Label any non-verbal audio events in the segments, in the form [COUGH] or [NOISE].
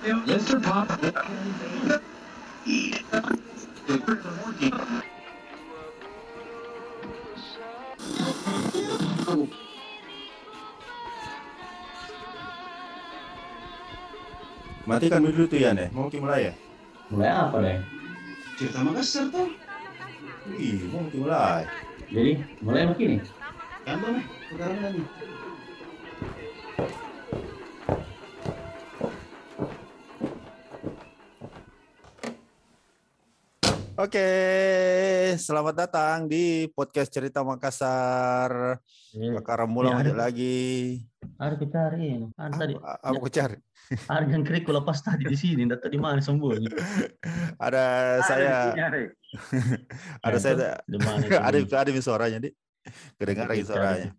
Mr. Pop. Matikan dulu tuh ya, Nek. Mau mulai ya? Mulai apa deh? Cerita Makassar tuh. Ih, mau mulai. Jadi mulai begini. Gampang nih, sekarang lagi. Oke, selamat datang di podcast Cerita Makassar. Kakak Ramula Ya, ada- lagi. Ada kita cari. Ada tadi. Apa, apa aku cari? [LAUGHS] Ada yang krik ku lepas tadi di sini. Data di mana sembunyi? [LAUGHS] [LAUGHS] Ada saya, ada Ya, saya, Di mana? ada ada suaranya, di. Kedengar lagi suaranya.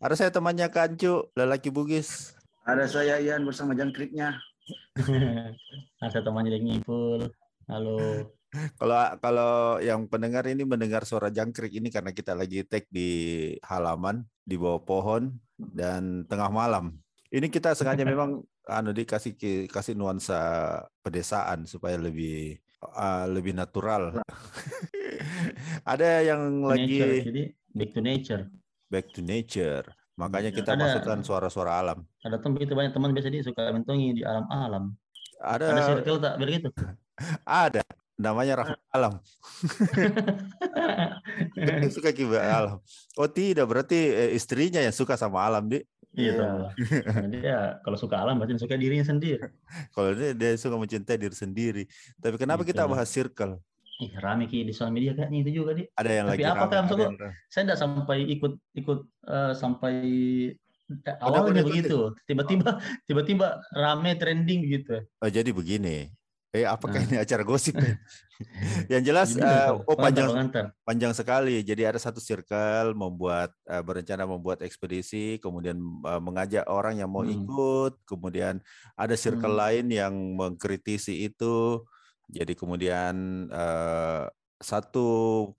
Ada saya temannya Kancu, lelaki Bugis. Ada saya Ian bersama jangkriknya. Ada temannya yang ngipul. Halo. Kalau kalau yang pendengar ini mendengar suara jangkrik ini karena kita lagi take di halaman di bawah pohon dan tengah malam. Ini kita sengaja [LAUGHS] memang anu dikasih kasih nuansa pedesaan supaya lebih uh, lebih natural. [LAUGHS] Ada yang nature. lagi Jadi back to nature. back to nature. Makanya kita Ada- masukkan suara-suara alam. Ada teman itu banyak teman biasa dia suka mentongi di alam-alam. Ada Ada circle tak begitu? [LAUGHS] ada namanya Rahmat Alam. [LAUGHS] Suka kibat alam. Oh tidak, berarti eh, istrinya yang suka sama alam, Di. Iya. tahu. Nah, dia kalau suka alam berarti suka dirinya sendiri. [LAUGHS] Kalau dia, dia suka mencintai diri sendiri. Tapi kenapa kita Gitu. bahas circle? Ih, rame ki di sosial media kayaknya itu juga dia. Ada yang Tapi lagi apa rame, kan, ada Sogo? yang rame. saya tidak sampai ikut ikut eh, sampai udah awalnya begitu tiba-tiba tiba-tiba rame trending gitu Oh, jadi begini. Eh, apakah Nah. ini acara gosip? [LAUGHS] yang jelas, pengantar, oh panjang panjang sekali. Jadi ada satu circle membuat eh, berencana membuat ekspedisi, kemudian eh, mengajak orang yang mau Hmm. ikut, kemudian ada circle Hmm. lain yang mengkritisi itu. Jadi kemudian eh, satu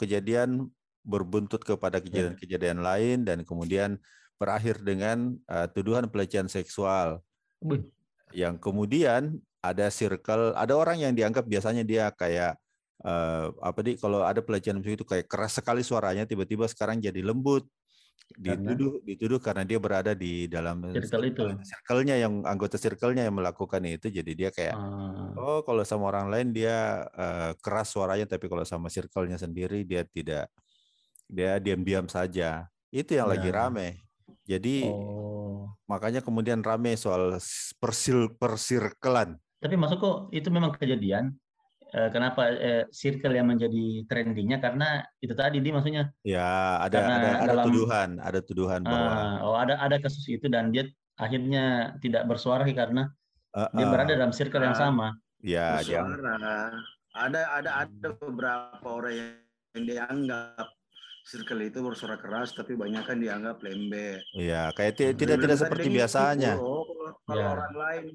kejadian berbuntut kepada kejadian-kejadian lain dan kemudian berakhir dengan eh, tuduhan pelecehan seksual Wih, yang kemudian ada circle, ada orang yang dianggap biasanya dia kayak eh, apa di kalau ada pelecehan itu kayak keras sekali suaranya, tiba-tiba sekarang jadi lembut, Karena? dituduh dituduh karena dia berada di dalam Circle itu. circle-nya yang anggota circle-nya yang melakukan itu, jadi dia kayak ah, oh kalau sama orang lain dia eh, keras suaranya, tapi kalau sama circle-nya sendiri dia tidak, dia diam-diam saja. Itu yang lagi Ya. rame. Jadi oh makanya kemudian rame soal persil persirkelan. Tapi masuk kok itu memang kejadian Eh, kenapa eh, circle yang menjadi trendingnya karena itu tadi dia maksudnya Ya, ada Karena ada ada dalam- tuduhan, ada tuduhan bahwa ah, oh ada ada kasus itu dan dia akhirnya tidak bersuara karena eh, dia eh, berada dalam circle yang Ah. sama ya dia Bersuara. Ada ada ada beberapa orang yang, dianggap circle itu bersuara keras tapi banyak kan dianggap lembek. ya kayak ti- tidak tidak seperti tadi biasanya. itu, oh, kalau Ya. orang lain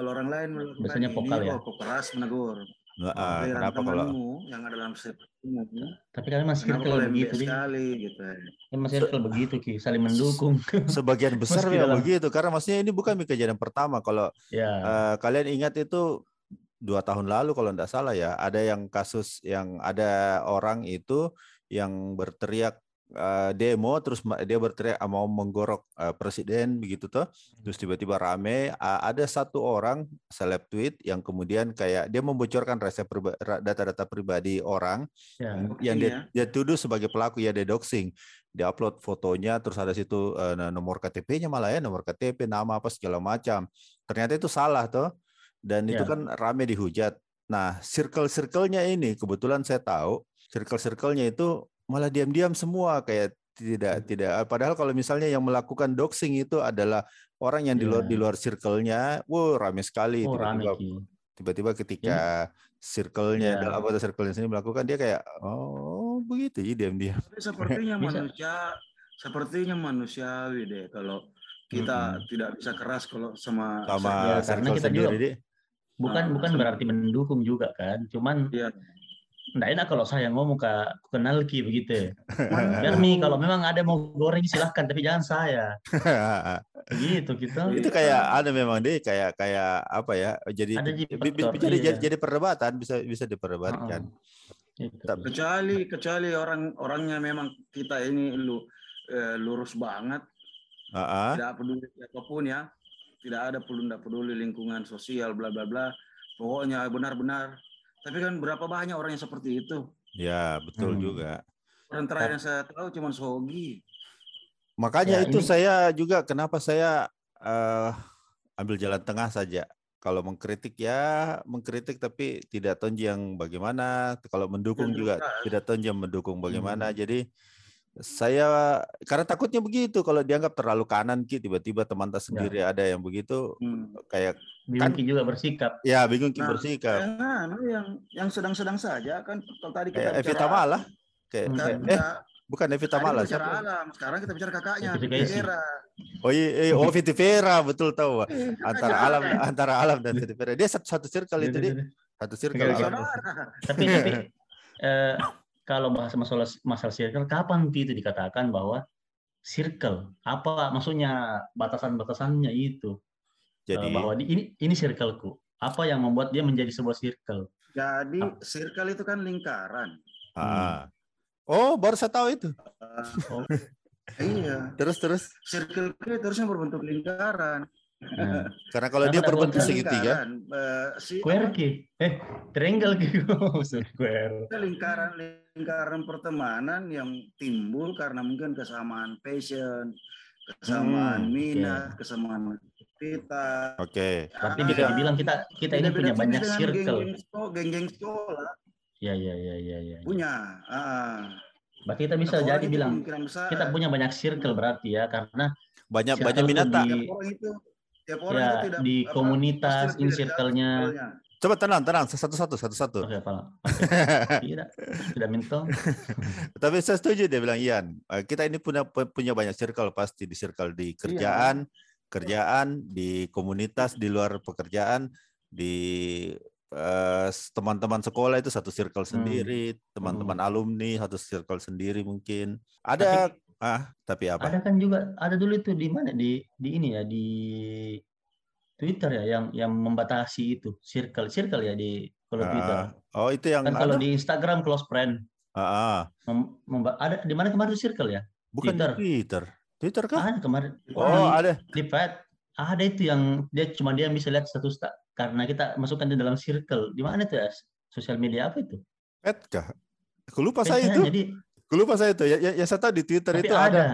kalau orang lain melakukan Biasanya ini, vokal ya? oh, kok keras menegur. Nggak, Oh, Giliran kenapa kalau yang ada dalam circle-mu, tapi kan circle kau lembek begitu sekali gitu. memang circle begitu ki saling mendukung [LAUGHS] sebagian besar dalam- begitu karena maksudnya ini bukan kejadian pertama kalau ya eh, kalian ingat itu dua tahun lalu kalau tidak salah ya ada yang kasus yang ada orang itu yang berteriak eh, demo terus dia berteriak mau menggorok eh, presiden begitu toh. Terus tiba-tiba rame ada satu orang seleb tweet yang kemudian kayak dia membocorkan priba- ra- data-data pribadi orang ya yang- yang dia, Doxing dia tuduh sebagai pelaku ya dia doxing. Dia upload fotonya terus ada situ eh, nomor KTP-nya malah ya nomor KTP nama apa segala macam. Ternyata itu salah toh dan itu Ya. kan rame dihujat. Nah circle-circle-nya ini kebetulan saya tahu circle-circle-nya itu malah diam-diam semua kayak tidak Hmm. tidak padahal kalau misalnya yang melakukan doxing itu adalah orang yang di luar Ya. di luar circle-nya wow rame sekali oh tiba-tiba ki tiba-tiba ketika circle-nya Ya. dalam anggota circle-nya sendiri melakukan dia kayak oh begitu ya diam-diam sepertinya manusia sepertinya manusiawi deh kalau kita Mm-mm. tidak bisa keras kalau sama sama Ya, karena kita sendiri juga- Dik. bukan Ah, bukan sama. berarti mendukung juga kan cuman Iya. Nggak enak kalau saya ngomong ke kenal Ki begitu. Mana [LAUGHS] Biar Mi tahu. kalau memang ada mau goreng silahkan tapi jangan saya. Begitu [LAUGHS] kita. itu kayak ada memang deh kayak kayak apa ya jadi Ada di bi- bi- faktor, jadi, iya. jadi jadi perdebatan bisa bisa diperdebatkan. Itu. Tapi- kecuali kecuali orang orangnya memang kita ini lu eh, lurus banget ah. tidak peduli apa pun ya tidak ada peduli tidak peduli lingkungan sosial bla bla bla pokoknya benar-benar tapi kan berapa banyak orang yang seperti itu ya betul Hmm. juga. orang terakhir yang saya tahu cuma Sogi Makanya Ya, itu ini- saya juga kenapa saya eh, ambil jalan tengah saja. Kalau mengkritik ya mengkritik tapi tidak tonji yang bagaimana. Kalau mendukung juga jelas. tidak tonji yang mendukung bagaimana. Hmm. Jadi saya karena takutnya begitu kalau dianggap terlalu kanan ki tiba-tiba teman Ya. tak sendiri ada yang begitu Hmm. kayak Bingung kan- Ki juga bersikap. ya bingung ki Nah, bersikap Nah, nah, yang yang sedang-sedang saja kan kalau tadi kita kayak Evita bicara- Mala kayak, Hmm. kita- eh bukan Evita tadi Mala kita bicara siapa? alam sekarang kita bicara kakaknya. Vera. Oh iya, iya, oh Viti Vera betul tahu Eh, antara kakaknya. alam antara alam dan Viti Vera dia satu, satu circle itu dia satu circle alam. Tapi tapi eh, kalau bahas masalah masalah circle, kapan itu dikatakan bahwa circle? Apa maksudnya batasan-batasannya itu? Eh, Jadi bahwa di, ini ini circleku. Apa yang membuat dia menjadi sebuah circle? jadi Ah. circle itu kan lingkaran ah. Oh, baru saya tahu itu. Eh, Oh. iya [LAUGHS] Terus terus circle itu harusnya berbentuk lingkaran Nah, [LAUGHS] karena kalau dia berbentuk segitiga, eh, si square ki. Eh, triangle ki. [LAUGHS] Oh, square. Lingkaran lingkaran pertemanan yang timbul karena mungkin kesamaan passion, kesamaan Hmm, minat, kesamaan aktivitas. oke. Tapi Ah, bisa ya. dibilang kita kita ini punya banyak circle. Geng-geng sekolah, sekolah Ya ya ya ya ya. punya. Ah. Berarti kita bisa jadi bilang kita punya banyak circle berarti ya karena Banyak banyak minat tak? di- tiap orang ya itu tidak di apa, komunitas in circle-nya. Coba tenang, tenang, satu-satu, satu-satu. Oke, Pak. [LAUGHS] Tidak, tidak minta. [LAUGHS] Tapi saya setuju dia bilang Ian, eh, kita ini punya punya banyak circle pasti di circle di kerjaan, kerjaan, di komunitas, di luar pekerjaan, di eh, teman-teman sekolah itu satu circle sendiri, teman-teman alumni satu circle sendiri mungkin. Ada Tapi- ah, tapi apa? Ada kan juga ada dulu itu di mana di di ini ya di Twitter ya yang yang membatasi itu circle circle ya di kalau Twitter. Ah, oh itu yang Kan kalau di Instagram close friend Ah, ah. mem- ada di mana kemarin circle ya? bukan Twitter. Twitter. Twitter kah? Ada kemarin. Oh, di, ada. di Pet ada itu yang dia cuma dia bisa lihat status tak karena kita masukkan di dalam circle. Di mana itu ya? Sosial media apa itu? Pet kah? Aku lupa Pet saya ya, itu. Jadi Aku lupa saya itu. Ya, ya, yang saya tahu di Twitter tapi itu ada. ada.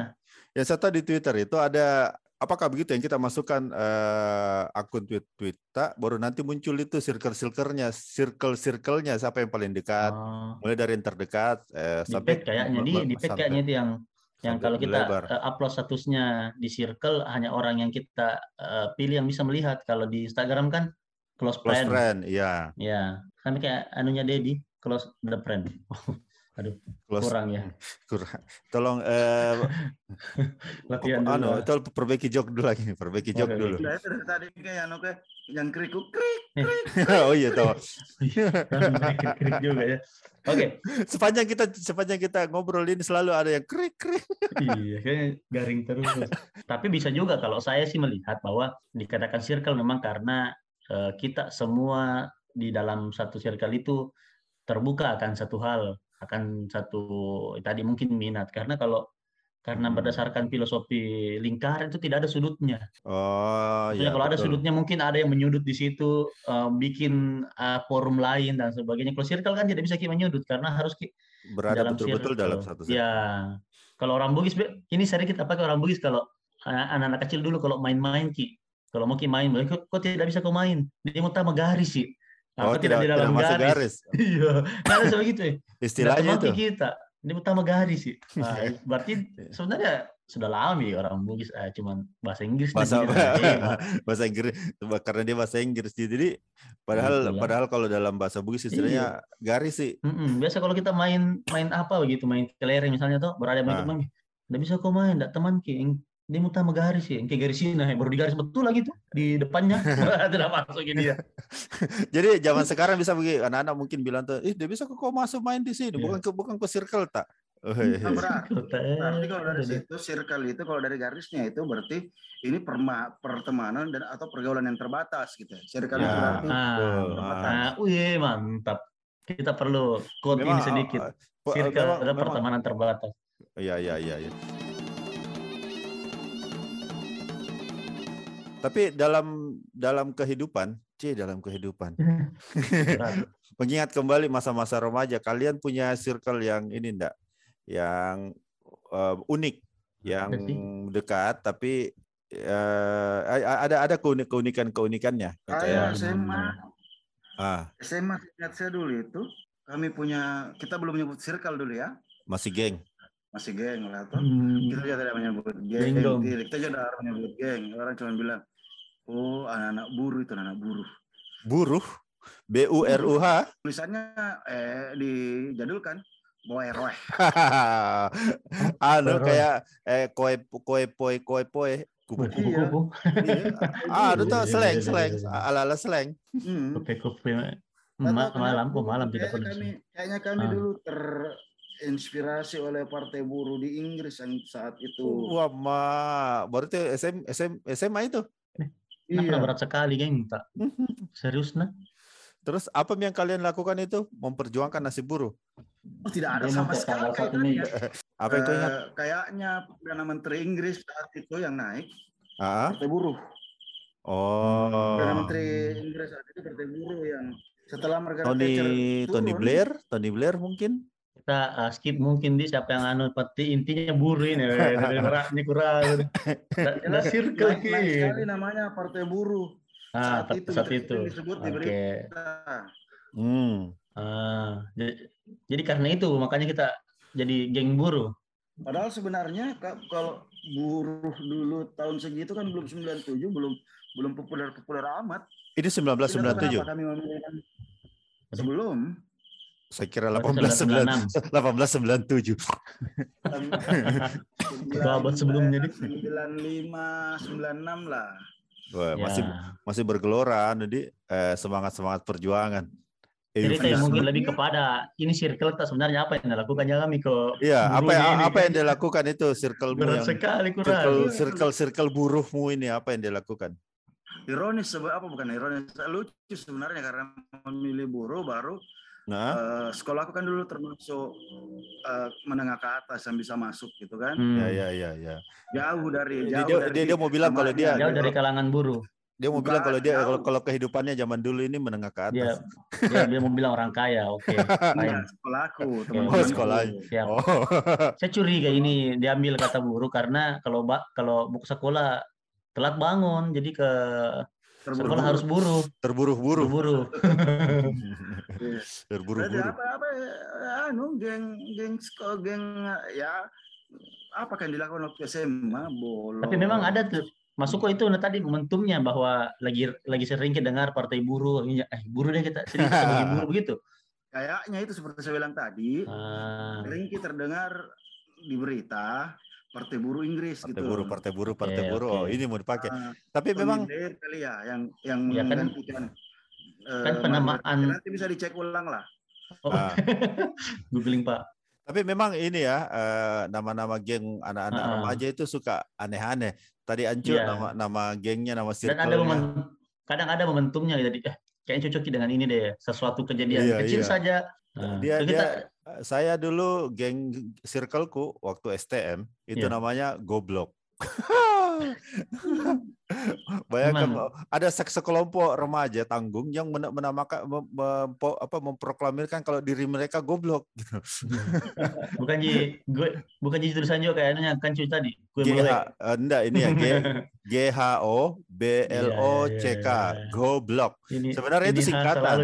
Yang saya tahu di Twitter itu ada apakah begitu yang kita masukkan eh, akun tweet Twitter baru nanti muncul itu circle-circle-nya, circle-circle-nya siapa yang paling dekat, Oh. mulai dari yang terdekat eh, di sampai kayaknya di di kayaknya itu yang yang kalau kita melebar. eh, upload statusnya di circle hanya orang yang kita eh, pilih yang bisa melihat kalau di Instagram kan close close friend, friend, iya, ya kan kayak anunya Dedi close the friend [LAUGHS] aduh close kurang ya [LAUGHS] kurang. Tolong eh [LAUGHS] latihan anu, dulu itu perbaiki jok dulu lagi, perbaiki jok Oke, dulu. Tadi kayak anu kayak yang krikuk krik. [LAUGHS] oh iya tahu. krik juga ya oke Sepanjang kita sepanjang kita ngobrol ini selalu ada yang krik krik. iya kayaknya garing terus tapi bisa juga kalau saya sih melihat bahwa dikatakan circle memang karena eh, kita semua di dalam satu circle itu terbuka akan satu hal akan satu tadi mungkin minat karena kalau karena Hmm. berdasarkan filosofi lingkaran itu tidak ada sudutnya. Oh Maksudnya iya. kalau ada betul. sudutnya mungkin ada yang menyudut di situ, eh, bikin eh, forum lain dan sebagainya. Kalau circle kan tidak bisa kita menyudut karena harus ki- berada dalam betul-betul dalam satu. Ya, kalau orang Bugis, ini sering kita pakai orang Bugis kalau anak- anak-anak kecil dulu kalau main-main ki, kalau mau ki main, kok, kok tidak bisa kau main? Dia mau tambah garis sih. Oh, Apa tidak, di tidak dalam masuk garis? garis. [LAUGHS] Iya, ada seperti itu ya. Istilahnya itu. kita. Dia mau tambah garis sih. [LAUGHS] Nah, berarti Iya. sebenarnya sudah lama ya orang Bugis, eh, cuman bahasa Inggris bahasa tidak [LAUGHS] hebat. bahasa Inggris karena dia bahasa Inggris jadi padahal Itulah. padahal kalau dalam bahasa Bugis istilahnya garis sih Mm-mm. Biasa kalau kita main main apa begitu, main kelereng misalnya tuh, berada main Ah. teman, nggak bisa kau main, nggak teman ki, dia mau tambah garis ya, kayak garis ini, baru digaris betul lagi tuh di depannya. [LAUGHS] Tidak masuk ini ya. [LAUGHS] Jadi zaman sekarang bisa begini, anak-anak mungkin bilang tuh, ih dia bisa kok masuk main di sini, Iya. bukan ke bukan ke circle tak. Oh, Nah, iya. berarti, berarti kalau dari situ circle itu kalau dari garisnya itu berarti ini perma, pertemanan dan atau pergaulan yang terbatas gitu. ya. Circle itu Ya. berarti Ah, Betul. terbatas. Nah, wih mantap. Kita perlu quote ini sedikit. ah, ah, Circle memang- adalah memang- pertemanan terbatas. Iya, iya, iya, iya. Tapi dalam dalam kehidupan, c dalam kehidupan. [LAUGHS] Berat. Mengingat kembali masa-masa remaja, kalian punya circle yang ini enggak? Yang eh, unik, yang dekat tapi eh, ada ada keunik keunikan keunikannya. Saya Kayak SMA, ah SMA ingat saya dulu itu kami punya kita belum menyebut circle dulu ya, masih geng. masih geng lah tuh. Hmm. Kita juga tidak menyebut Geng geng, kita juga tidak menyebut geng. Orang cuma bilang, oh anak-anak buruh itu anak buruh. Buruh, B U R U H. Tulisannya eh dijadulkan, boy roy. [LAUGHS] anu kayak eh koe koe poe koe poe kupu Wih, kupu. Iya. kupu-kupu. Ah, itu tuh Iya, iya, slang iya, iya, slang iya. ala ala slang. Hmm. Kupu-kupu. Nggak Ma- tahu malam, kenapa oh malam tidak kayaknya pernah. kami, kayaknya kami Ah. dulu terinspirasi oleh partai buruh di Inggris yang saat itu. Wah, ma, baru tuh SM, SM, SMA itu. Kenapa iya. berat sekali, geng? Tak [LAUGHS] serius nah. Terus apa yang kalian lakukan itu? Memperjuangkan nasib buruh. Oh, tidak ada Dia sama sekali kaitannya. [LAUGHS] Apa yang ingat? Eh, kayaknya Perdana Menteri Inggris saat itu yang naik Ah, partai buruh. oh, Perdana Menteri Inggris saat itu partai buruh yang setelah Margaret Tony Thatcher Tony Blair, Tony Blair mungkin. Kita uh, skip mungkin di siapa yang anu pasti intinya buruh ini. Eh, [LAUGHS] Dari beratnya kurang. Da- da jelas circle naik, naik ki. sekali namanya partai buruh Ah, saat itu, saat itu itu. disebut di Oke. berita. Hmm. Ah, jadi, jadi karena itu makanya kita jadi geng buruh. Padahal sebenarnya kalau buruh dulu tahun segitu kan belum 97, belum belum populer-populer amat. Ini Tidak tahu 1997. kenapa kami memilih sebelum Saya kira Berarti 1897. 1897. Abad sebelumnya, Dik. 95, 96 lah. Wah, masih Ya. masih bergelora jadi eh, semangat-semangat perjuangan. Jadi kayak mungkin lebih kepada ini circle kita sebenarnya apa yang dilakukan ya kami ke Iya, apa buruhnya yang ini apa yang dia lakukan itu circle berat yang sekali circle kurang. circle circle buruhmu ini apa yang dia lakukan? Ironis apa bukan ironis? Lucu sebenarnya karena memilih buruh baru Nah, eh, sekolah aku kan dulu termasuk eh, menengah ke atas yang bisa masuk gitu kan. Hmm. ya ya ya ya. Jauh dari Dia- jauh dia- dari dia- dia mau bilang kalau dia- Jauh dari kalangan buruh. Dia mau Bukan, bilang kalau dia kalau, kalau kehidupannya zaman dulu ini menengah ke Dia, atas. dia dia mau bilang orang kaya. Oke. Iya, [LAUGHS] Fine. sekolahku, Oh, teman-temanku. sekolahnya. Siap. Oh. [LAUGHS] Saya curiga ini diambil kata buruh karena kalau kalau buku sekolah telat bangun jadi ke Terburu-buru. sekolah harus buruh, Terburu-buru. buru-buru. Berarti Terburu-buru. [LAUGHS] apa apa ya, anu geng geng sko- geng ya apa yang dilakukan waktu SMA bolos. Tapi memang ada tuh masuk kok itu nah, tadi momentumnya bahwa lagi lagi sering kita dengar partai buruh, ini, eh buruh deh kita sering kita bagi buruh [LAUGHS] begitu. kayaknya itu seperti saya bilang tadi Ah, sering kita terdengar di berita partai buruh Inggris Partai gitu. buruh, partai buruh, partai Oke, buruh. Oh, oke. ini mau dipakai. Ah, Tapi Tony memang Blair kali ya yang yang Ya kan- menggantikan eh, kan penamaan- nanti bisa dicek ulang lah. oh, ah, [LAUGHS] googling Pak. tapi memang ini ya eh, nama-nama geng anak-anak Ah. remaja itu suka aneh-aneh. Tadi Ancu Iya. nama nama gengnya, nama Dan ada circle momen, kadang ada momentumnya jadi eh kayaknya cocok dengan ini deh sesuatu kejadian Iya, kecil iya. saja. Nah, Dia- kita dia- saya dulu geng circleku waktu STM itu Iya. namanya goblok. [LAUGHS] Bayangkan oh, ada sek sekelompok remaja tanggung yang men- menamakan mem- mempo- apa memproklamirkan kalau diri mereka goblok gitu. [LAUGHS] bukan ji gue bukan ji tulisan juga kayaknya kan cuy tadi gue GH eh, enggak ini ya G [LAUGHS] G H O B L O C K Iya, iya, iya. goblok. ini Sebenarnya itu ini singkatan.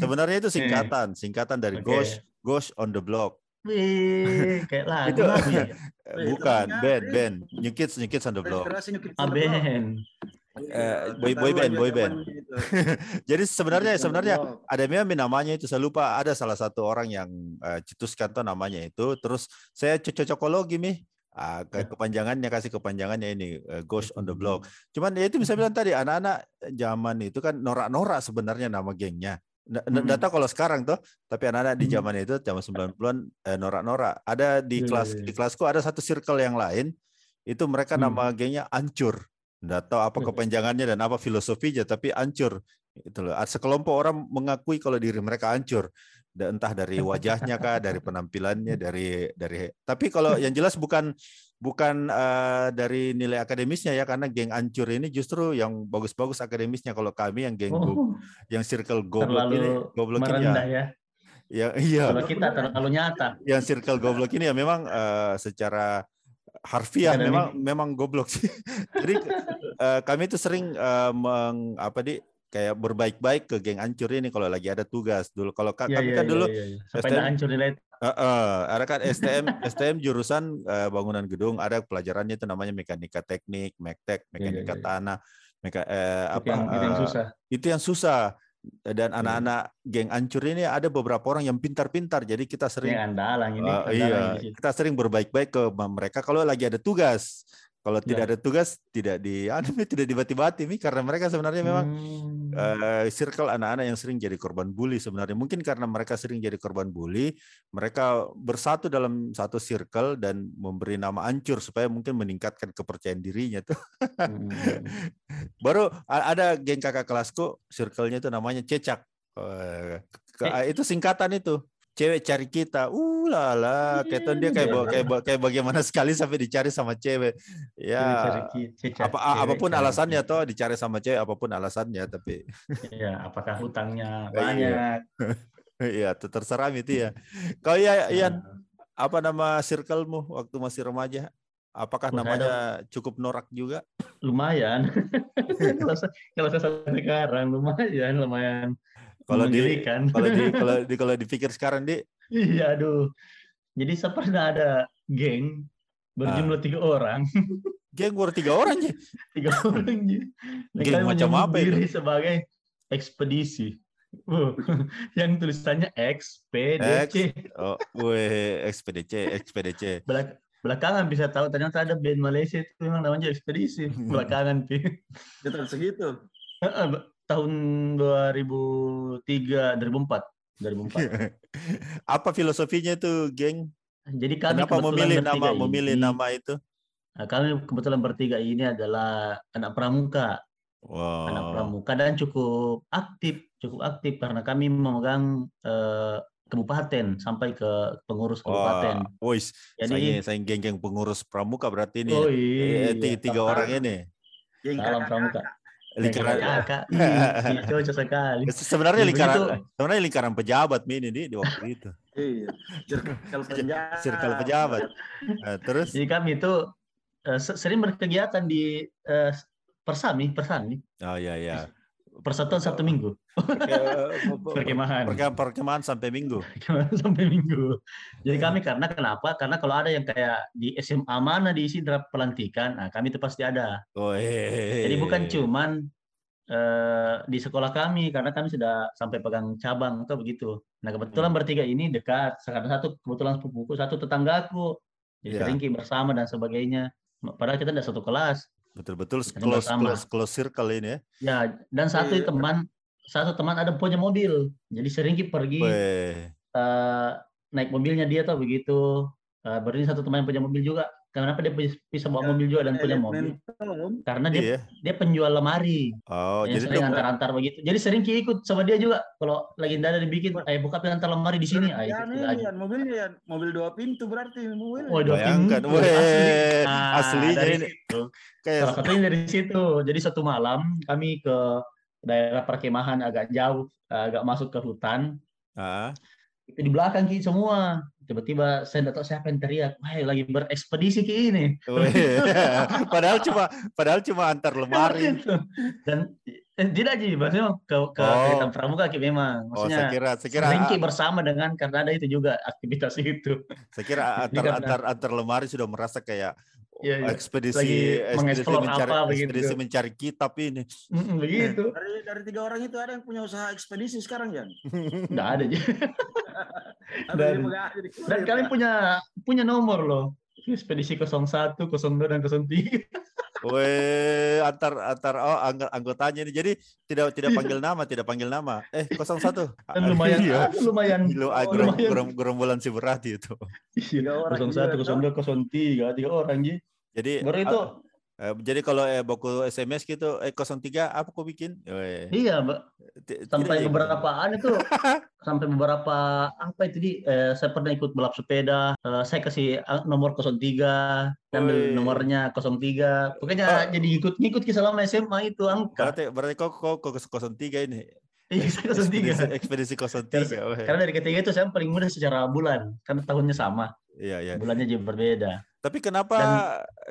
Sebenarnya itu singkatan, singkatan dari Oke. Ghost Ghost on the Block. Wih, kayak lagu Itu- [LAUGHS] ya. Eh, Bukan, band, band. New Kids, New Kids on the Block. Ah, band. Eh, boy- boy band, boy band. Jadi sebenarnya sebenarnya ada memang namanya itu saya lupa ada salah satu orang yang eh, cetuskan tuh namanya itu terus saya cocokologi nih Ah, ke kepanjangannya kasih kepanjangannya ini uh, Ghost on the Block. Cuman ya itu bisa bilang tadi anak-anak zaman itu kan norak-norak sebenarnya nama gengnya. Nggak tahu kalau sekarang tuh, tapi anak-anak di zaman itu zaman 90-an eh, norak-norak. Ada di Iya, kelas iya, di iya. kelasku ada satu circle yang lain itu mereka Hmm. nama gengnya Ancur. Nggak tahu apa Hmm. kepanjangannya dan apa filosofinya, tapi Ancur. Itu loh. Sekelompok orang mengakui kalau diri mereka hancur. Da- Entah dari [LAUGHS] wajahnya kah, dari penampilannya, dari dari. Tapi kalau [LAUGHS] yang jelas bukan bukan eh, dari nilai akademisnya ya, karena geng Ancur ini justru yang bagus-bagus akademisnya. Kalau kami yang geng go- Oh, yang circle goblok ini, goblok ini ya, ya. ya iya, Kalau kita terlalu nyata. yang circle goblok ini ya memang eh, secara harfiah memang memang goblok sih. [LAUGHS] Jadi eh, kami itu sering eh, meng apa di kayak berbaik-baik ke geng ancur ini kalau lagi ada tugas dulu. Kalau ka- kami iya, kan iya, dulu iya. Sampai STM nilai. eh, eh, ada kan STM STM [LAUGHS] jurusan eh, bangunan gedung ada pelajarannya itu namanya mekanika teknik, mektek, iya, mekanika iya. tanah, meka eh, Itu apa yang, itu yang eh, susah. itu yang susah dan anak-anak geng ancur ini ada beberapa orang yang pintar-pintar jadi kita sering andalan ini. Andalan iya, kita sering berbaik-baik ke mereka kalau lagi ada tugas. Kalau Ya. tidak ada tugas, tidak di [LAUGHS] anu, tidak dibati-bati Mi, karena mereka sebenarnya memang Hmm. eh, circle anak-anak yang sering jadi korban bully sebenarnya. Mungkin karena mereka sering jadi korban bully, mereka bersatu dalam satu circle dan memberi nama ancur supaya mungkin meningkatkan kepercayaan dirinya tuh. Hmm. [LAUGHS] Baru ada geng kakak kelasku, circle-nya itu namanya Cecak. Eh, ke- Eh. itu singkatan itu. Cewek cari kita. Uh lala, kayak dia kayak kayak kayak bagaimana [LAUGHS] sekali sampai dicari sama cewek. Ya, apa cewek apa pun alasannya toh dicari sama cewek apa pun alasannya tapi [LAUGHS] Iya, apakah hutangnya [LAUGHS] Iya. banyak? ya itu terserah itu ya. Kau ya Ian, Nah, apa nama circlemu waktu masih remaja? Apakah saya namanya cukup norak juga? lumayan. kalau saya, kalau saya sampai sekarang lumayan, lumayan. Kalau di menggelikan. kalau di [LAUGHS] kalau di kalau dipikir sekarang di Iya, aduh. Jadi saya pernah ada geng berjumlah tiga orang, [LAUGHS] geng baru tiga orang ya. tiga orang. Dan [LAUGHS] Geng macam menyebut apa itu? diri sebagai ekspedisi. Wuh, yang tulisannya ekspedisi. Oh, weh, ekspedisi, ekspedisi. Belak- belakangan bisa tahu ternyata ada band Malaysia itu memang namanya ekspedisi. Belakangan pi. Dia tahun segitu. Tahun 2003, 2004. 2004. Apa filosofinya itu, geng? Jadi kami Kenapa kebetulan memilih bertiga nama memilih ini- nama itu? Nah, kami kebetulan bertiga ini adalah anak pramuka, anak Wow. pramuka dan cukup aktif, cukup aktif karena kami memegang eh, kabupaten sampai ke pengurus Wah, kabupaten. wis, Jadi- saya saya geng-geng pengurus pramuka berarti ini. Oh Eh, iya, ti- tiga Kakak. orang ini. Geng Salam pramuka. Lingkaran Kakak, [LAUGHS] iya, cocok sekali. sebenarnya Jadi lingkaran begitu. sebenarnya lingkaran pejabat ini di, di waktu itu. Iya. Circle pejabat. Nah, terus Jadi kami itu eh, se- sering berkegiatan di eh, Persami, Persami, oh ya ya. Persatuan Sabtu Minggu, perkemahan. Perkemahan, sampai minggu. sampai minggu. Jadi kami karena kenapa? Karena kalau ada yang kayak di SMA mana diisi draft pelantikan, nah kami itu pasti ada. Oh, hehehe. Jadi bukan cuman eh, di sekolah kami karena kami sudah sampai pegang cabang atau begitu. Nah kebetulan Hmm. bertiga ini dekat. Sekarang satu kebetulan sepupuku, satu tetanggaku. Jadi Ya. sering ki bersama dan sebagainya. Padahal kita tidak satu kelas. Betul-betul close, bersama. close close circle ini ya. Ya dan satu Iya. teman satu teman ada punya mobil. Jadi sering pergi Weh. eh, naik mobilnya dia tuh begitu. Eh, berarti satu teman yang punya mobil juga. Kenapa dia bisa- bawa Ya, mobil juga dan punya mobil? Karena dia Iya. dia penjual lemari. Oh, yang jadi sering dia antar-antar begitu. Jadi sering Ki ikut sama dia juga. Kalau lagi ada dibikin, eh buka antar lemari di sini. Ah, Ya. Yan, mobilnya mobil dua pintu berarti mobil. Oh, dua Bayangkan, pintu, weh, asli. Nah, aslinya dari ini. situ. kayak Salah satunya dari situ. Jadi satu malam kami ke daerah perkemahan agak jauh, agak masuk ke hutan. ah, Itu di belakang Ki semua. Tiba-tiba saya tidak tahu siapa yang teriak. Wah, lagi berekspedisi Ki ini. [LAUGHS] padahal cuma padahal cuma antar lemari. Gitu. Dan eh, tidak Ji, maksudnya ke, ke Oh. kegiatan pramuka Ki memang. Oh, saya Maksudnya kira saya kira sering Ki bersama dengan karena ada itu juga aktivitas [LAUGHS] itu. saya kira antar antar antar lemari sudah merasa kayak Iya, iya. ekspedisi Lagi ekspedisi mencari apa begitu. ekspedisi mencari kitab ini. Mm, begitu. Dari dari tiga orang itu ada yang punya usaha ekspedisi sekarang Yan. Nggak ada Ji. Ada [LAUGHS] Dan- kurir, Dan kalian punya punya nomor loh. ekspedisi 01, 02 dan 03. Weh, antar antar oh angg- anggotanya ini. Jadi tidak tidak panggil nama, tidak panggil nama. Eh, 01. Dan lumayan Iya. ah, lumayan Lu ah, oh, gerom- lumayan. gerom- gerombolan si berarti itu. Iya, orang 01, juga, 02, 03, tiga orang Ji. Jadi Baru itu eh, jadi kalau eh baku SMS gitu eh 03 apa kau bikin? Weh. iya. Ti- sampai beberapa [LAUGHS] an itu sampai beberapa apa itu di eh, saya pernah ikut balap sepeda eh, saya kasih ah, nomor 03 ambil Woi. nomornya 03 pokoknya Oh. jadi ikut ngikut ke selama SMA itu angka Berarti berarti kau kau kau 03 ini. iya saya Ekspedisi, 03 ekspedisi 03. weh. karena dari ketiga itu saya paling muda secara bulan karena tahunnya sama Iya, iya. bulannya juga berbeda Tapi kenapa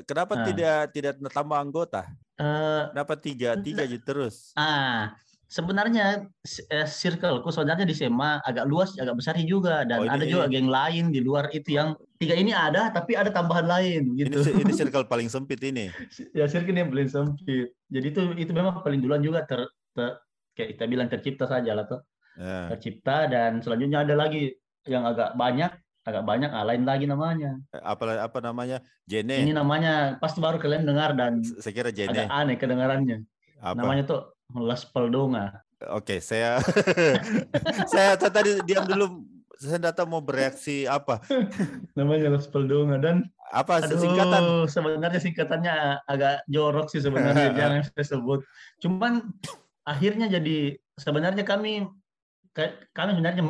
kenapa Ah. tidak tidak tambah anggota? Eh, Kenapa tiga tiga aja terus? ah sebenarnya eh, circleku sebenarnya di SMA agak luas agak besar juga dan Oh, ini- ada juga geng lain di luar itu yang tiga ini ada tapi ada tambahan lain Ini gitu ini [LAUGHS] circle paling sempit ini. ya circle yang paling sempit. Jadi itu itu memang paling duluan juga ter, ter- kayak kita bilang tercipta saja lah tuh. Ya. Tercipta dan selanjutnya ada lagi yang agak banyak, agak banyak ah, lain lagi namanya. Apa apa namanya? Ini Jene. namanya pasti baru kalian dengar dan Saya kira agak Jene. aneh kedengarannya. Apa? Namanya tuh Las Peldonga. Oke, saya [LAUGHS] saya t- tadi diam dulu. Saya tidak tahu mau bereaksi apa. [LAUGHS] Namanya Las Peldonga dan Apa aduh singkatan? sebenarnya singkatannya agak jorok sih sebenarnya [LAUGHS] jangan saya sebut. Cuman akhirnya jadi sebenarnya kami ka- kami sebenarnya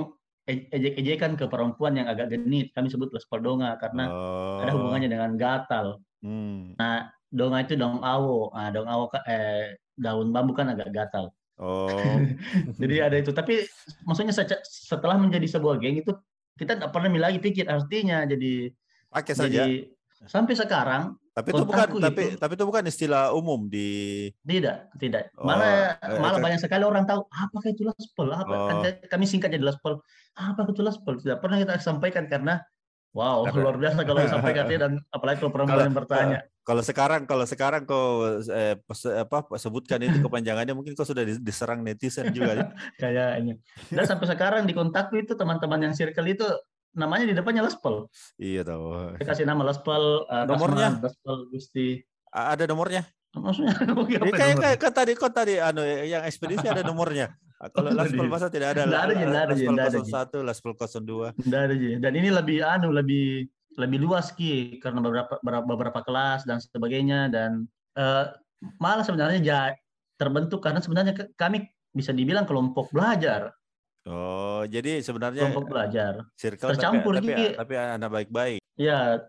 ejek-ejekan ke perempuan yang agak genit. Kami sebut Las Peldonga karena Oh. ada hubungannya dengan gatal. Hmm. Donga itu daun awo. Nah, daun awo eh, daun bambu kan agak gatal. Oh. [LAUGHS] Jadi ada itu. Tapi maksudnya setelah menjadi sebuah geng itu kita nggak pernah lagi pikir artinya jadi Pakai saja. jadi sampai sekarang Tapi itu bukan kontakku tapi tapi itu bukan istilah umum di tidak tidak Oh, malah eh, malah kan- banyak sekali orang tahu apakah itu laspel apa Oh. kami singkat jadi laspel apa itu laspel tidak pernah kita sampaikan karena wow luar biasa kalau [LAUGHS] sampaikan dan apalagi kalau perempuan Kalau- yang bertanya Kalau sekarang kalau sekarang kau eh, apa sebutkan itu [LAUGHS] kepanjangannya mungkin kau sudah di- diserang netizen juga. ya. [LAUGHS] kayaknya dan sampai sekarang di kontakku itu teman-teman yang circle itu namanya di depannya laspel iya tahu. saya kasih nama laspel uh, Nomornya? Kasman, laspel gusti A- Ada nomornya? maksudnya [LAUGHS] ya kayak, kayak kan tadi kok tadi anu yang ekspedisi ada nomornya. [LAUGHS] Kalau tadi. masa tidak ada. Nggak ada, nggak ada. Laspel 01, Laspel 02. Nggak ada. Dan ini lebih anu lebih lebih luas ki karena beberapa beberapa, beberapa kelas dan sebagainya dan eh, malah sebenarnya ja, terbentuk karena sebenarnya ke- kami bisa dibilang kelompok belajar, Oh, jadi sebenarnya kelompok belajar. circle tercampur, tapi, Ji. tapi, tapi anak baik-baik. Ya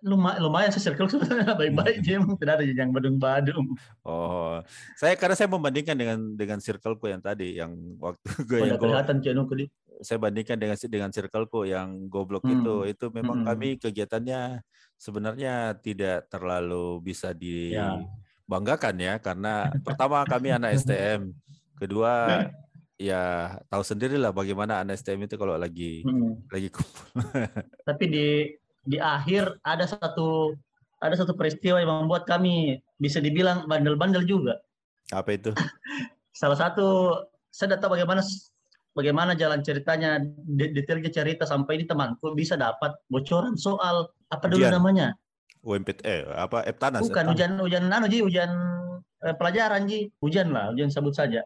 lumayan lumayan sih circle sebenarnya baik-baik Ji. Emang tidak ada yang badung-badung. Oh, saya karena saya membandingkan dengan dengan circleku yang tadi yang waktu [LAUGHS] gue Oh, yang ya, kelihatan Ki. saya bandingkan dengan dengan circleku yang goblok Hmm. itu itu memang Hmm. kami kegiatannya sebenarnya tidak terlalu bisa Ya. dibanggakan ya karena pertama kami anak STM kedua [LAUGHS] ya tahu sendirilah bagaimana anak STM itu kalau lagi Hmm. lagi kumpul [LAUGHS] Tapi di di akhir ada satu ada satu peristiwa yang membuat kami bisa dibilang bandel-bandel juga. apa itu [LAUGHS] salah satu saya tidak tahu bagaimana bagaimana jalan ceritanya de- detailnya cerita sampai ini temanku bisa dapat bocoran soal apa dulu Ujian. namanya UMPT eh apa Eptanas bukan Eptanas. ujian ujian anu ji ujian eh, pelajaran ji ujian lah ujian sebut saja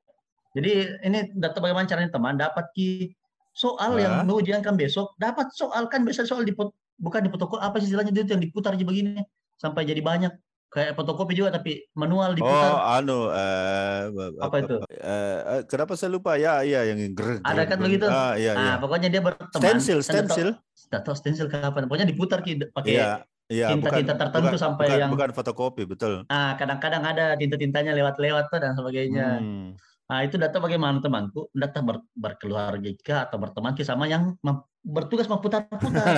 jadi ini tidak tahu bagaimana caranya teman dapat ki soal yang Nah. mau ujiankan besok dapat soal kan biasa soal di bukan di fotokopi apa sih istilahnya itu yang diputar aja begini sampai jadi banyak kayak fotokopi juga tapi manual Oh, diputar anu eh Apa itu? eh, eh, kenapa saya lupa? Ya, iya yang ger- Ada kan begitu? Ah, iya, iya. Nah, pokoknya dia berteman. Stensil, stensil. nggak tahu stensil kapan. Pokoknya diputar ki pakai. Iya, iya, tinta-tinta tertentu bukan, sampai bukan, yang- bukan fotokopi, betul. Ah, kadang-kadang ada tinta-tintanya lewat-lewat tuh dan sebagainya. Hmm. Nah, itu data bagaimana temanku, data ber, berkeluarga atau berteman sama yang mem- bertugas memutar-putar.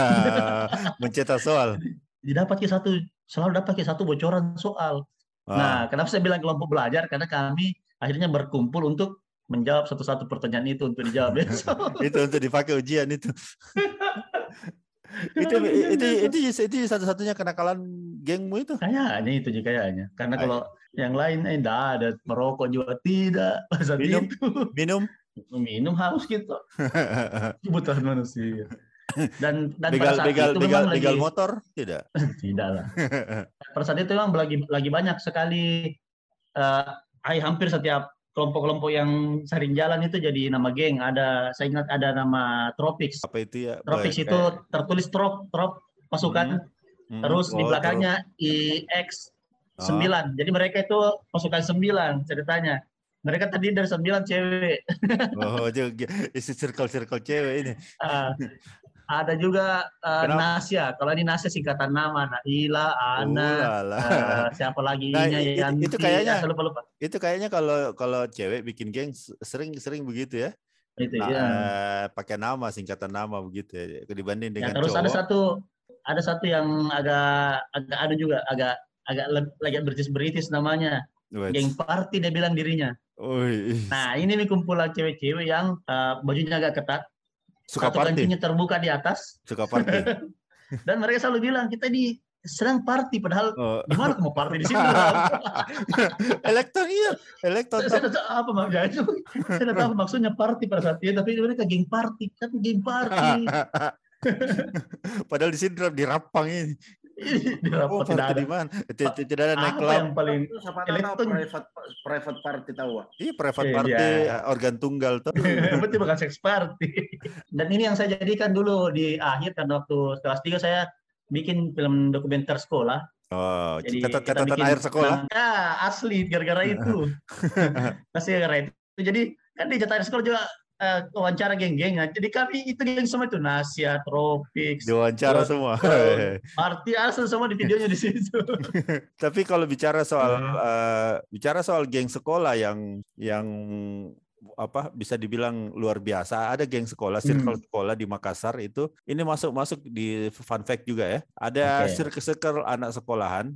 [LAUGHS] Mencetak soal. Didapat ki satu selalu dapat ki satu bocoran soal. Ah, Nah, kenapa saya bilang kelompok belajar? Karena kami akhirnya berkumpul untuk menjawab satu-satu pertanyaan itu untuk dijawab besok. [LAUGHS] itu untuk dipakai ujian itu. [LAUGHS] itu, itu itu itu satu-satunya kenakalan gengmu itu. Kayaknya itu juga kayaknya. Karena Ay. kalau yang lain eh enggak ada merokok juga tidak. [LAUGHS] Minum? itu Minum. minum haus gitu. [LAUGHS] Kebutuhan manusia. Dan dan begal pada saat begal itu begal memang begal lagi motor tidak [LAUGHS] tidak lah. Pada saat itu memang lagi lagi banyak sekali ay- hampir setiap kelompok-kelompok yang sering jalan itu jadi nama geng. Ada saya ingat ada nama Tropics. apa itu ya Tropics Kayak- itu tertulis trop trop pasukan Hmm, terus di oh, belakangnya IX terus. 9. Jadi mereka itu pasukan 9 ceritanya. Mereka terdiri dari 9 cewek. Oh, [LAUGHS] isi circle-circle cewek ini. Ah, [LAUGHS] ada juga Kenapa? Nasya. Kalau ini Nasya singkatan nama, Naila, Ana, Ulala. eh, siapa lagi Nah, itu- Yanti, itu kayaknya- ah, lupa lupa. Itu kayaknya kalau kalau cewek bikin geng sering-sering begitu ya. Itu Nah, ya. pakai nama, singkatan nama begitu ya. Dibanding Ya, dengan terus cowok. ada satu ada satu yang agak agak ada juga agak agak le- lagi British-British namanya. Wait. Geng party dia bilang dirinya. Ui, Nah, ini nih kumpulan cewek-cewek yang eh, bajunya agak ketat, suka satu party, kancingnya terbuka di atas suka party. [LAUGHS] dan mereka selalu bilang kita di sedang party padahal Oh. di mana kamu party di sini? [LAUGHS] elektron iya, elektron. saya tidak tahu apa maksudnya itu. Saya tidak tahu maksudnya party pada saat itu, tapi mereka geng party, tapi geng party. [LAUGHS] Padahal di sini di Rapang ini. [LAUGHS] di Oh, rapat tidak ada. di mana? Tidak, tidak ada naik yang paling Itu tahu private private party tahu ah. Iya, private Iya. party, organ tunggal tuh. [LAUGHS] Berarti bukan sex party. [LAUGHS] Dan ini yang saya jadikan dulu di akhir kan waktu kelas 3 saya bikin film dokumenter sekolah. Oh, Jadi catatan kita catatan air sekolah. Ya, asli gara-gara itu. Masih gara-gara itu. Jadi kan di catatan air sekolah juga eh, wawancara geng-geng. Jadi kami itu geng semua itu Nasia, Tropics, Diwawancara semua. [LAUGHS] Party asal semua di videonya di situ. [LAUGHS] Tapi kalau bicara soal Hmm. eh, bicara soal geng sekolah yang yang apa bisa dibilang luar biasa, ada geng sekolah, circle Hmm. sekolah di Makassar itu ini masuk masuk di fun fact juga ya. Ada Oke. circle circle anak sekolahan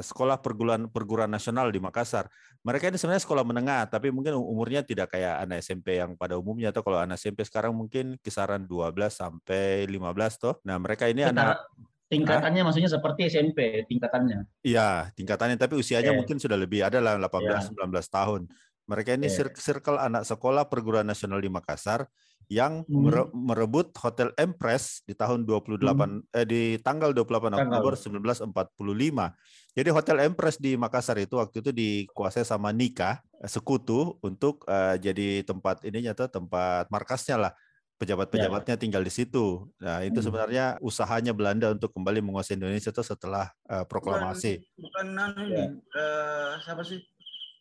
sekolah perguruan perguruan nasional di Makassar. Mereka ini sebenarnya sekolah menengah, tapi mungkin umurnya tidak kayak anak SMP yang pada umumnya atau kalau anak SMP sekarang mungkin kisaran 12 sampai 15 toh. Nah, mereka ini anak Setara- tingkatannya maksudnya seperti SMP tingkatannya. Iya, tingkatannya tapi usianya mungkin sudah lebih ada lah 18 Iya. 19 tahun. Mereka ini cir- circle anak sekolah perguruan nasional di Makassar yang Hmm. mere- merebut Hotel Empress di tahun 28 eh di tanggal 28 Hmm. Tanggal. Oktober 1945. Jadi Hotel Empress di Makassar itu waktu itu dikuasai sama Nika, eh, sekutu untuk eh, jadi tempat ininya tuh tempat markasnya lah. Pejabat-pejabatnya tinggal di situ. Nah, itu Hmm. sebenarnya usahanya Belanda untuk kembali menguasai Indonesia itu setelah eh, proklamasi. Bukan anu Ya. ini. eh, siapa sih?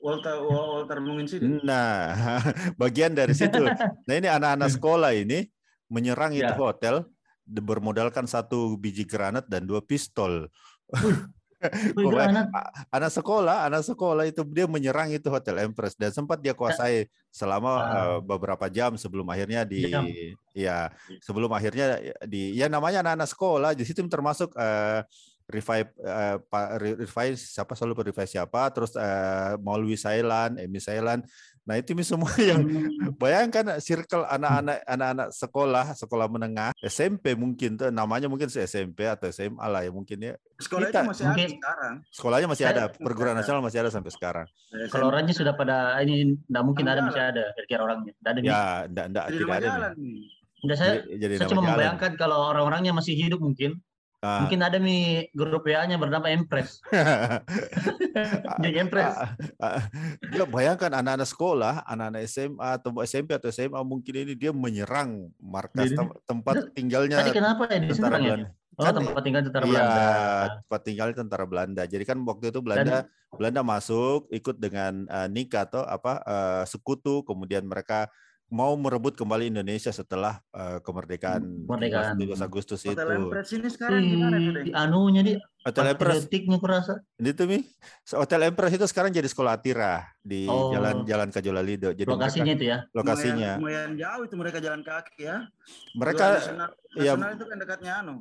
Walter Walter Mungin sih. Nah, [LAUGHS] bagian dari situ. [LAUGHS] Nah, ini anak-anak sekolah ini menyerang itu Ya. hotel de- bermodalkan satu biji granat dan dua pistol. [LAUGHS] Anak sekolah, anak sekolah itu dia menyerang itu Hotel Empress dan sempat dia kuasai selama eh, beberapa jam sebelum akhirnya di Jam. ya sebelum akhirnya di ya namanya anak-anak sekolah di situ termasuk eh, revive eh, Pak Re- revive siapa selalu revive siapa terus eh, Maulwi Sailan, Emi Sailan. Nah, itu [LAUGHS] semua yang Hmm. Bayangkan circle anak-anak anak-anak sekolah, sekolah menengah, SMP mungkin tuh namanya mungkin SMP atau SMA lah ya mungkin ya. Sekolah Kita- itu masih ada mungkin- sekarang. Sekolahnya masih ada, perguruan nasional masih ada sampai sekarang. Kalau orangnya sudah pada ini enggak mungkin ada masih ada kira-kira orangnya. Enggak ada nih. Ya, enggak enggak tidak ada. Enggak saya Jadi, jadi saya cuma jalan. membayangkan kalau orang-orangnya masih hidup mungkin Ah. mungkin ada nih grup WA-nya bernama Empress. [LAUGHS] [LAUGHS] Geng Empress. Dia bayangkan anak-anak sekolah, anak-anak SMA atau SMP atau SMA mungkin ini dia menyerang markas Jadi- tem- tempat tinggalnya Tadi kenapa ya di sini tentara Bang, ya? Oh, Kan- tempat tinggal tentara Iya, Belanda. tempat tinggal tentara Belanda. Jadi kan waktu itu Belanda Belanda masuk ikut dengan eh, Nika atau apa eh, sekutu, kemudian mereka mau merebut kembali Indonesia setelah eh, kemerdekaan Kemerdekaan. 17 Agustus itu. Hotel Empress ini sekarang gimana tuh, Deng? anunya di Hotel Empress kurasa. itu mi. Hotel Empress itu sekarang jadi sekolah Atira di Oh. Jalan Jalan Kajolalido. Jadi Lokasinya mereka, itu ya. lokasinya. Lumayan, lumayan jauh itu mereka jalan kaki ya. Mereka nasional, iya. nasional itu kan dekatnya anu,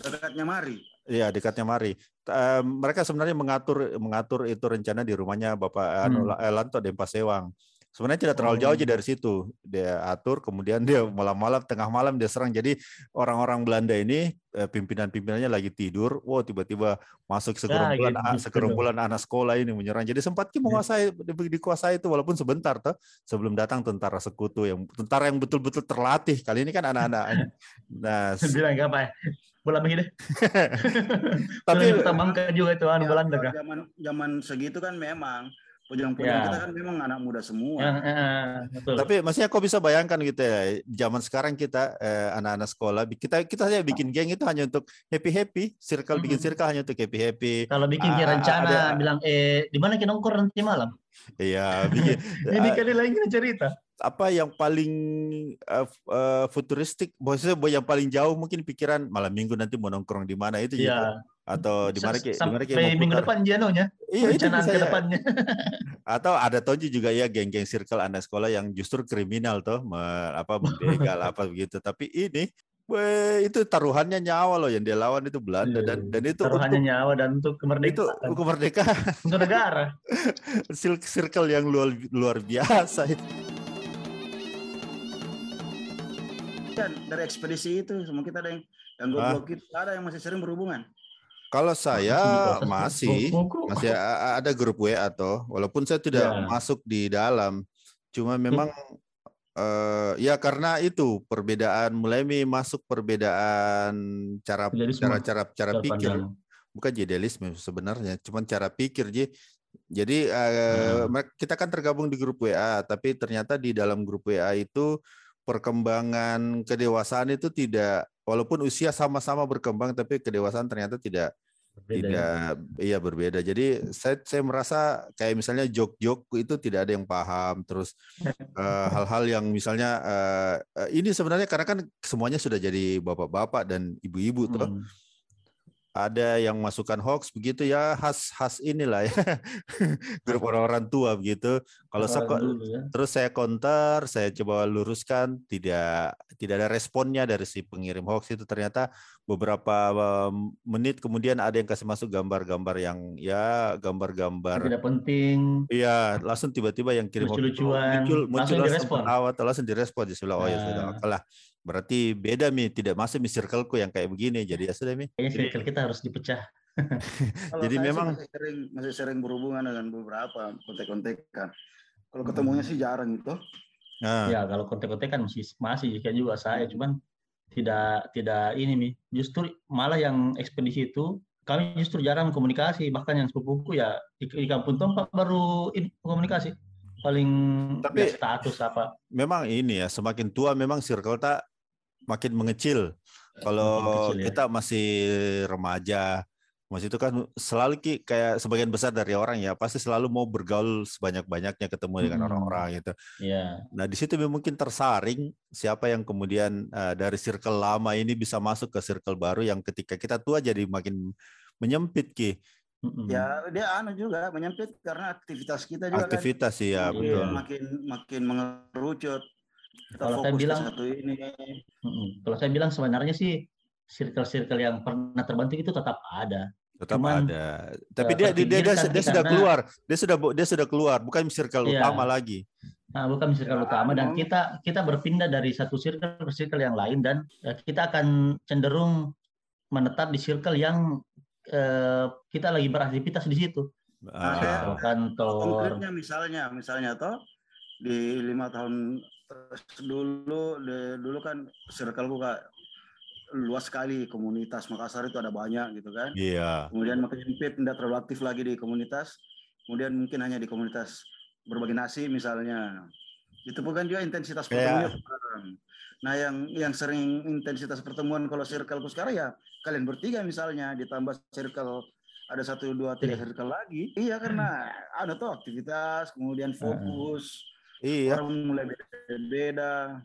dekatnya Mari. Iya, dekatnya Mari. Eh, mereka sebenarnya mengatur mengatur itu rencana di rumahnya Bapak anu, Hmm. La- eh, Lanto Dempasewang. Sebenarnya tidak terlalu jauh aja Oh. dari situ. Dia atur, kemudian dia malam-malam, tengah malam dia serang. Jadi orang-orang Belanda ini eh, pimpinan-pimpinannya lagi tidur, wow tiba-tiba masuk segerombolan gitu a- segerombolan anak sekolah ini menyerang. Jadi sempat ki menguasai di- dikuasai itu walaupun sebentar tuh sebelum datang tentara sekutu yang tentara yang betul-betul terlatih. Kali ini kan anak-anak. [LAUGHS] Nah, bilang apa ya bola begini [LAUGHS] tapi tambangkan juga itu anu Ya, Belanda kan zaman zaman segitu kan memang pujang-pujang Ya. kita kan memang anak muda semua. Yang, eh, betul. Tapi maksudnya kok bisa bayangkan gitu ya, zaman sekarang kita eh, anak-anak sekolah kita kita saja bikin geng itu hanya untuk happy happy, circle bikin Mhm. circle hanya untuk happy happy. kalau bikin a- a- rencana ada- bilang eh di mana kita nongkrong nanti malam Iya, bikin [LAUGHS] ini eh, kali lagi cerita apa yang paling eh, f- eh, futuristik, maksudnya yang paling jauh mungkin pikiran malam minggu nanti mau nongkrong di mana itu gitu. Ya Atau di mana ki- di sampai mau minggu depan janonya Iya, itu rencanaan bisa ke ya. depannya [LAUGHS] Atau ada tonji juga ya geng-geng circle anak sekolah yang justru kriminal tuh, me- apa begal [LAUGHS] apa begitu. Tapi ini weh, itu taruhannya nyawa loh yang dia lawan itu Belanda dan dan itu taruhannya untuk nyawa dan untuk itu kemerdekaan kemerdekaan [LAUGHS] untuk negara Sil- circle yang luar luar biasa itu. Kan dari ekspedisi itu semua kita ada yang yang Ah. goblok itu ada yang masih sering berhubungan. Kalau saya masih masih a- ada grup WA toh, walaupun saya tidak Ya. masuk di dalam. Cuma memang eh, ya karena itu perbedaan mulai masuk perbedaan cara Idealisme. cara cara cara Cara pikir pandang. bukan idealisme sebenarnya, cuman cara pikir Ji. Jadi eh, Hmm. kita kan tergabung di grup WA, tapi ternyata di dalam grup WA itu perkembangan kedewasaan itu tidak walaupun usia sama-sama berkembang tapi kedewasaan ternyata tidak Berbeda ya. tidak iya berbeda. Jadi saya saya merasa kayak misalnya jok-jok itu tidak ada yang paham terus [LAUGHS] eh, hal-hal yang misalnya eh, eh, ini sebenarnya karena kan semuanya sudah jadi bapak-bapak dan ibu-ibu tuh Hmm. Ada yang masukkan hoax begitu ya khas khas inilah ya [LAUGHS] grup orang-orang tua begitu. Kalau saya ya. terus saya counter, saya coba luruskan tidak tidak ada responnya dari si pengirim hoax itu ternyata beberapa menit kemudian ada yang kasih masuk gambar-gambar yang ya gambar-gambar tidak penting Iya, langsung tiba-tiba yang kirim Lucu-lucuan, muncul muncul langsung langsung direspon. atau langsung direspon ya sudah oh ya sudah Nah. lah. Berarti beda mi. Tidak masuk mi circleku yang kayak begini. Jadi ya sudah mi. kayaknya circle kita harus dipecah. [LAUGHS] Jadi memang- masih sering masih sering berhubungan dengan beberapa kontek-kontekan. Kalau ketemunya sih jarang gitu. Nah, ya kalau kontek-kontek kan masih masih kayak juga saya. Cuman tidak tidak ini mi. Justru malah yang ekspedisi itu kami justru jarang komunikasi. Bahkan yang sepupuku ya di, di kampung tempat baru in- komunikasi. Paling Tapi- ya, status apa. memang ini ya semakin tua memang circle tak makin mengecil. Kalau Makin kecil ya. kita masih remaja, masih itu kan selalu ki kayak sebagian besar dari orang ya pasti selalu mau bergaul sebanyak-banyaknya ketemu dengan Mm-mm. orang-orang gitu. ya Nah di situ mungkin tersaring siapa yang kemudian eh, dari circle lama ini bisa masuk ke circle baru yang ketika kita tua jadi makin menyempit ki mm-mm. Ya dia anu juga menyempit karena aktivitas kita juga aktivitas sih ya kan betul. Iya, makin makin mengerucut. Kita Kalau saya bilang- ke satu ini. Kalau saya bilang sebenarnya sih circle-circle yang pernah terbentuk itu tetap ada Tetap Cuman, ada. Tapi eh, dia dia, dia, dia, dia sudah karena- keluar. Dia sudah dia sudah keluar, bukan circle Iya. utama lagi. Nah, bukan circle utama dan kita kita berpindah dari satu circle ke circle yang lain dan eh, kita akan cenderung menetap di circle yang eh, kita lagi beraktivitas di situ. Ah, Circle kantor. Konkretnya misalnya, misalnya toh di lima tahun terus dulu dulu kan circle gua luas sekali komunitas Makassar itu ada banyak gitu kan. iya. Kemudian makin sempit tidak terlalu aktif lagi di komunitas. Kemudian mungkin hanya di komunitas berbagi nasi misalnya. Itu bukan juga intensitas Kayak- pertemuan sekarang. Nah yang yang sering intensitas pertemuan kalau circleku sekarang ya kalian bertiga misalnya ditambah circle ada satu dua tiga circle lagi. Iya karena ada tuh aktivitas kemudian fokus Iya. orang mulai beda-beda.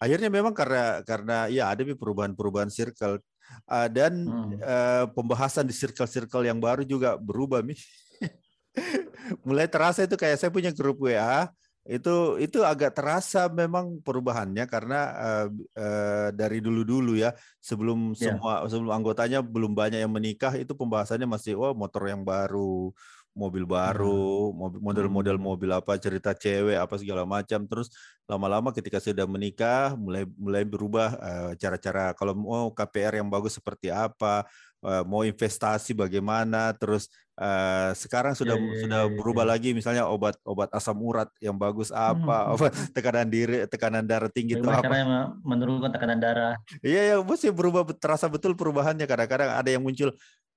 Akhirnya memang karena karena ya ada perubahan-perubahan circle Ah, dan Hmm. eh, pembahasan di circle-circle yang baru juga berubah nih. [LAUGHS] Mulai terasa itu kayak saya punya grup WA itu itu agak terasa memang perubahannya karena eh, eh, dari dulu-dulu ya sebelum Ya. semua sebelum anggotanya belum banyak yang menikah itu pembahasannya masih oh motor yang baru mobil baru, mobil model-model mobil apa, cerita cewek apa segala macam. Terus lama-lama ketika sudah menikah mulai mulai berubah eh, cara-cara kalau mau KPR yang bagus seperti apa, eh, mau investasi bagaimana, terus eh, sekarang sudah Ya, ya, sudah ya, ya, berubah ya. lagi misalnya obat obat asam urat yang bagus apa, Hmm. obat [LAUGHS] tekanan diri, tekanan darah tinggi itu Bagaimana apa. caranya me- menurunkan tekanan darah? Iya ya, mesti berubah terasa betul perubahannya. Kadang-kadang ada yang muncul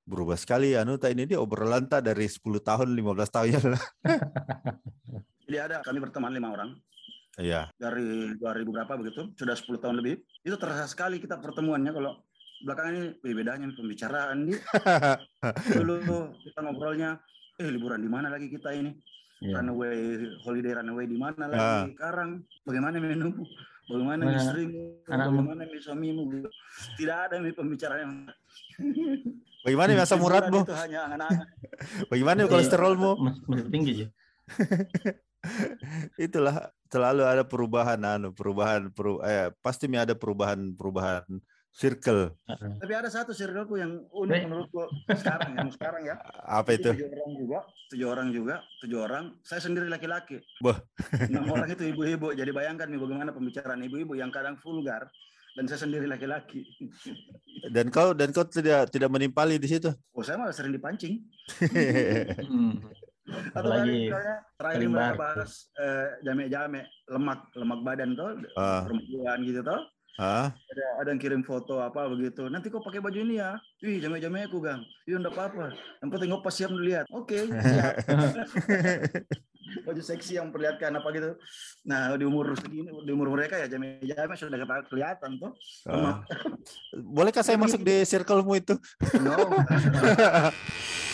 berubah sekali anu tak ini dia obrolan tak dari 10 tahun 15 tahun lalu. [LAUGHS] Jadi ada kami berteman lima orang Iya. dari 2000 berapa begitu, sudah 10 tahun lebih. Itu terasa sekali kita pertemuannya kalau belakangan ini bedanya pembicaraan di [LAUGHS] dulu kita ngobrolnya eh liburan di mana lagi kita ini Ya. runaway holiday runaway di mana lagi Ah. sekarang bagaimana menumu bagaimana Mana istrimu bagaimana mi suamimu tidak ada mi pembicaraan yang [LAUGHS] Bagaimana nih asam hanya angan-angan [LAUGHS] Bagaimana Iya. kolesterolmu? [LAUGHS] Mas- Masih tinggi sih. [LAUGHS] Itulah selalu ada perubahan anu, perubahan peru, eh, pasti mi ada perubahan-perubahan circle. tapi ada satu circleku yang unik menurutku sekarang yang sekarang ya Apa itu? tujuh orang juga tujuh orang juga tujuh orang saya sendiri laki-laki Wah. enam orang itu ibu-ibu jadi bayangkan nih bagaimana pembicaraan ibu-ibu yang kadang vulgar dan saya sendiri laki-laki. Dan kau dan kau tidak tidak menimpali di situ. oh saya malah sering dipancing. Hmm. atau misalnya terakhir mereka bahas eh, jame-jame lemak lemak badan tuh Ah, perempuan gitu tuh. Ah, ada ada yang kirim foto apa begitu. Nanti kok pakai baju ini ya. Wih jame-jame aku gang. Iya enggak apa-apa. Yang penting opa siap lihat oke siap [LAUGHS] baju seksi yang perlihatkan apa gitu nah di umur segini di umur mereka ya jame-jame sudah kelihatan tuh ah. Bolehkah saya masuk di circlemu itu? no [LAUGHS]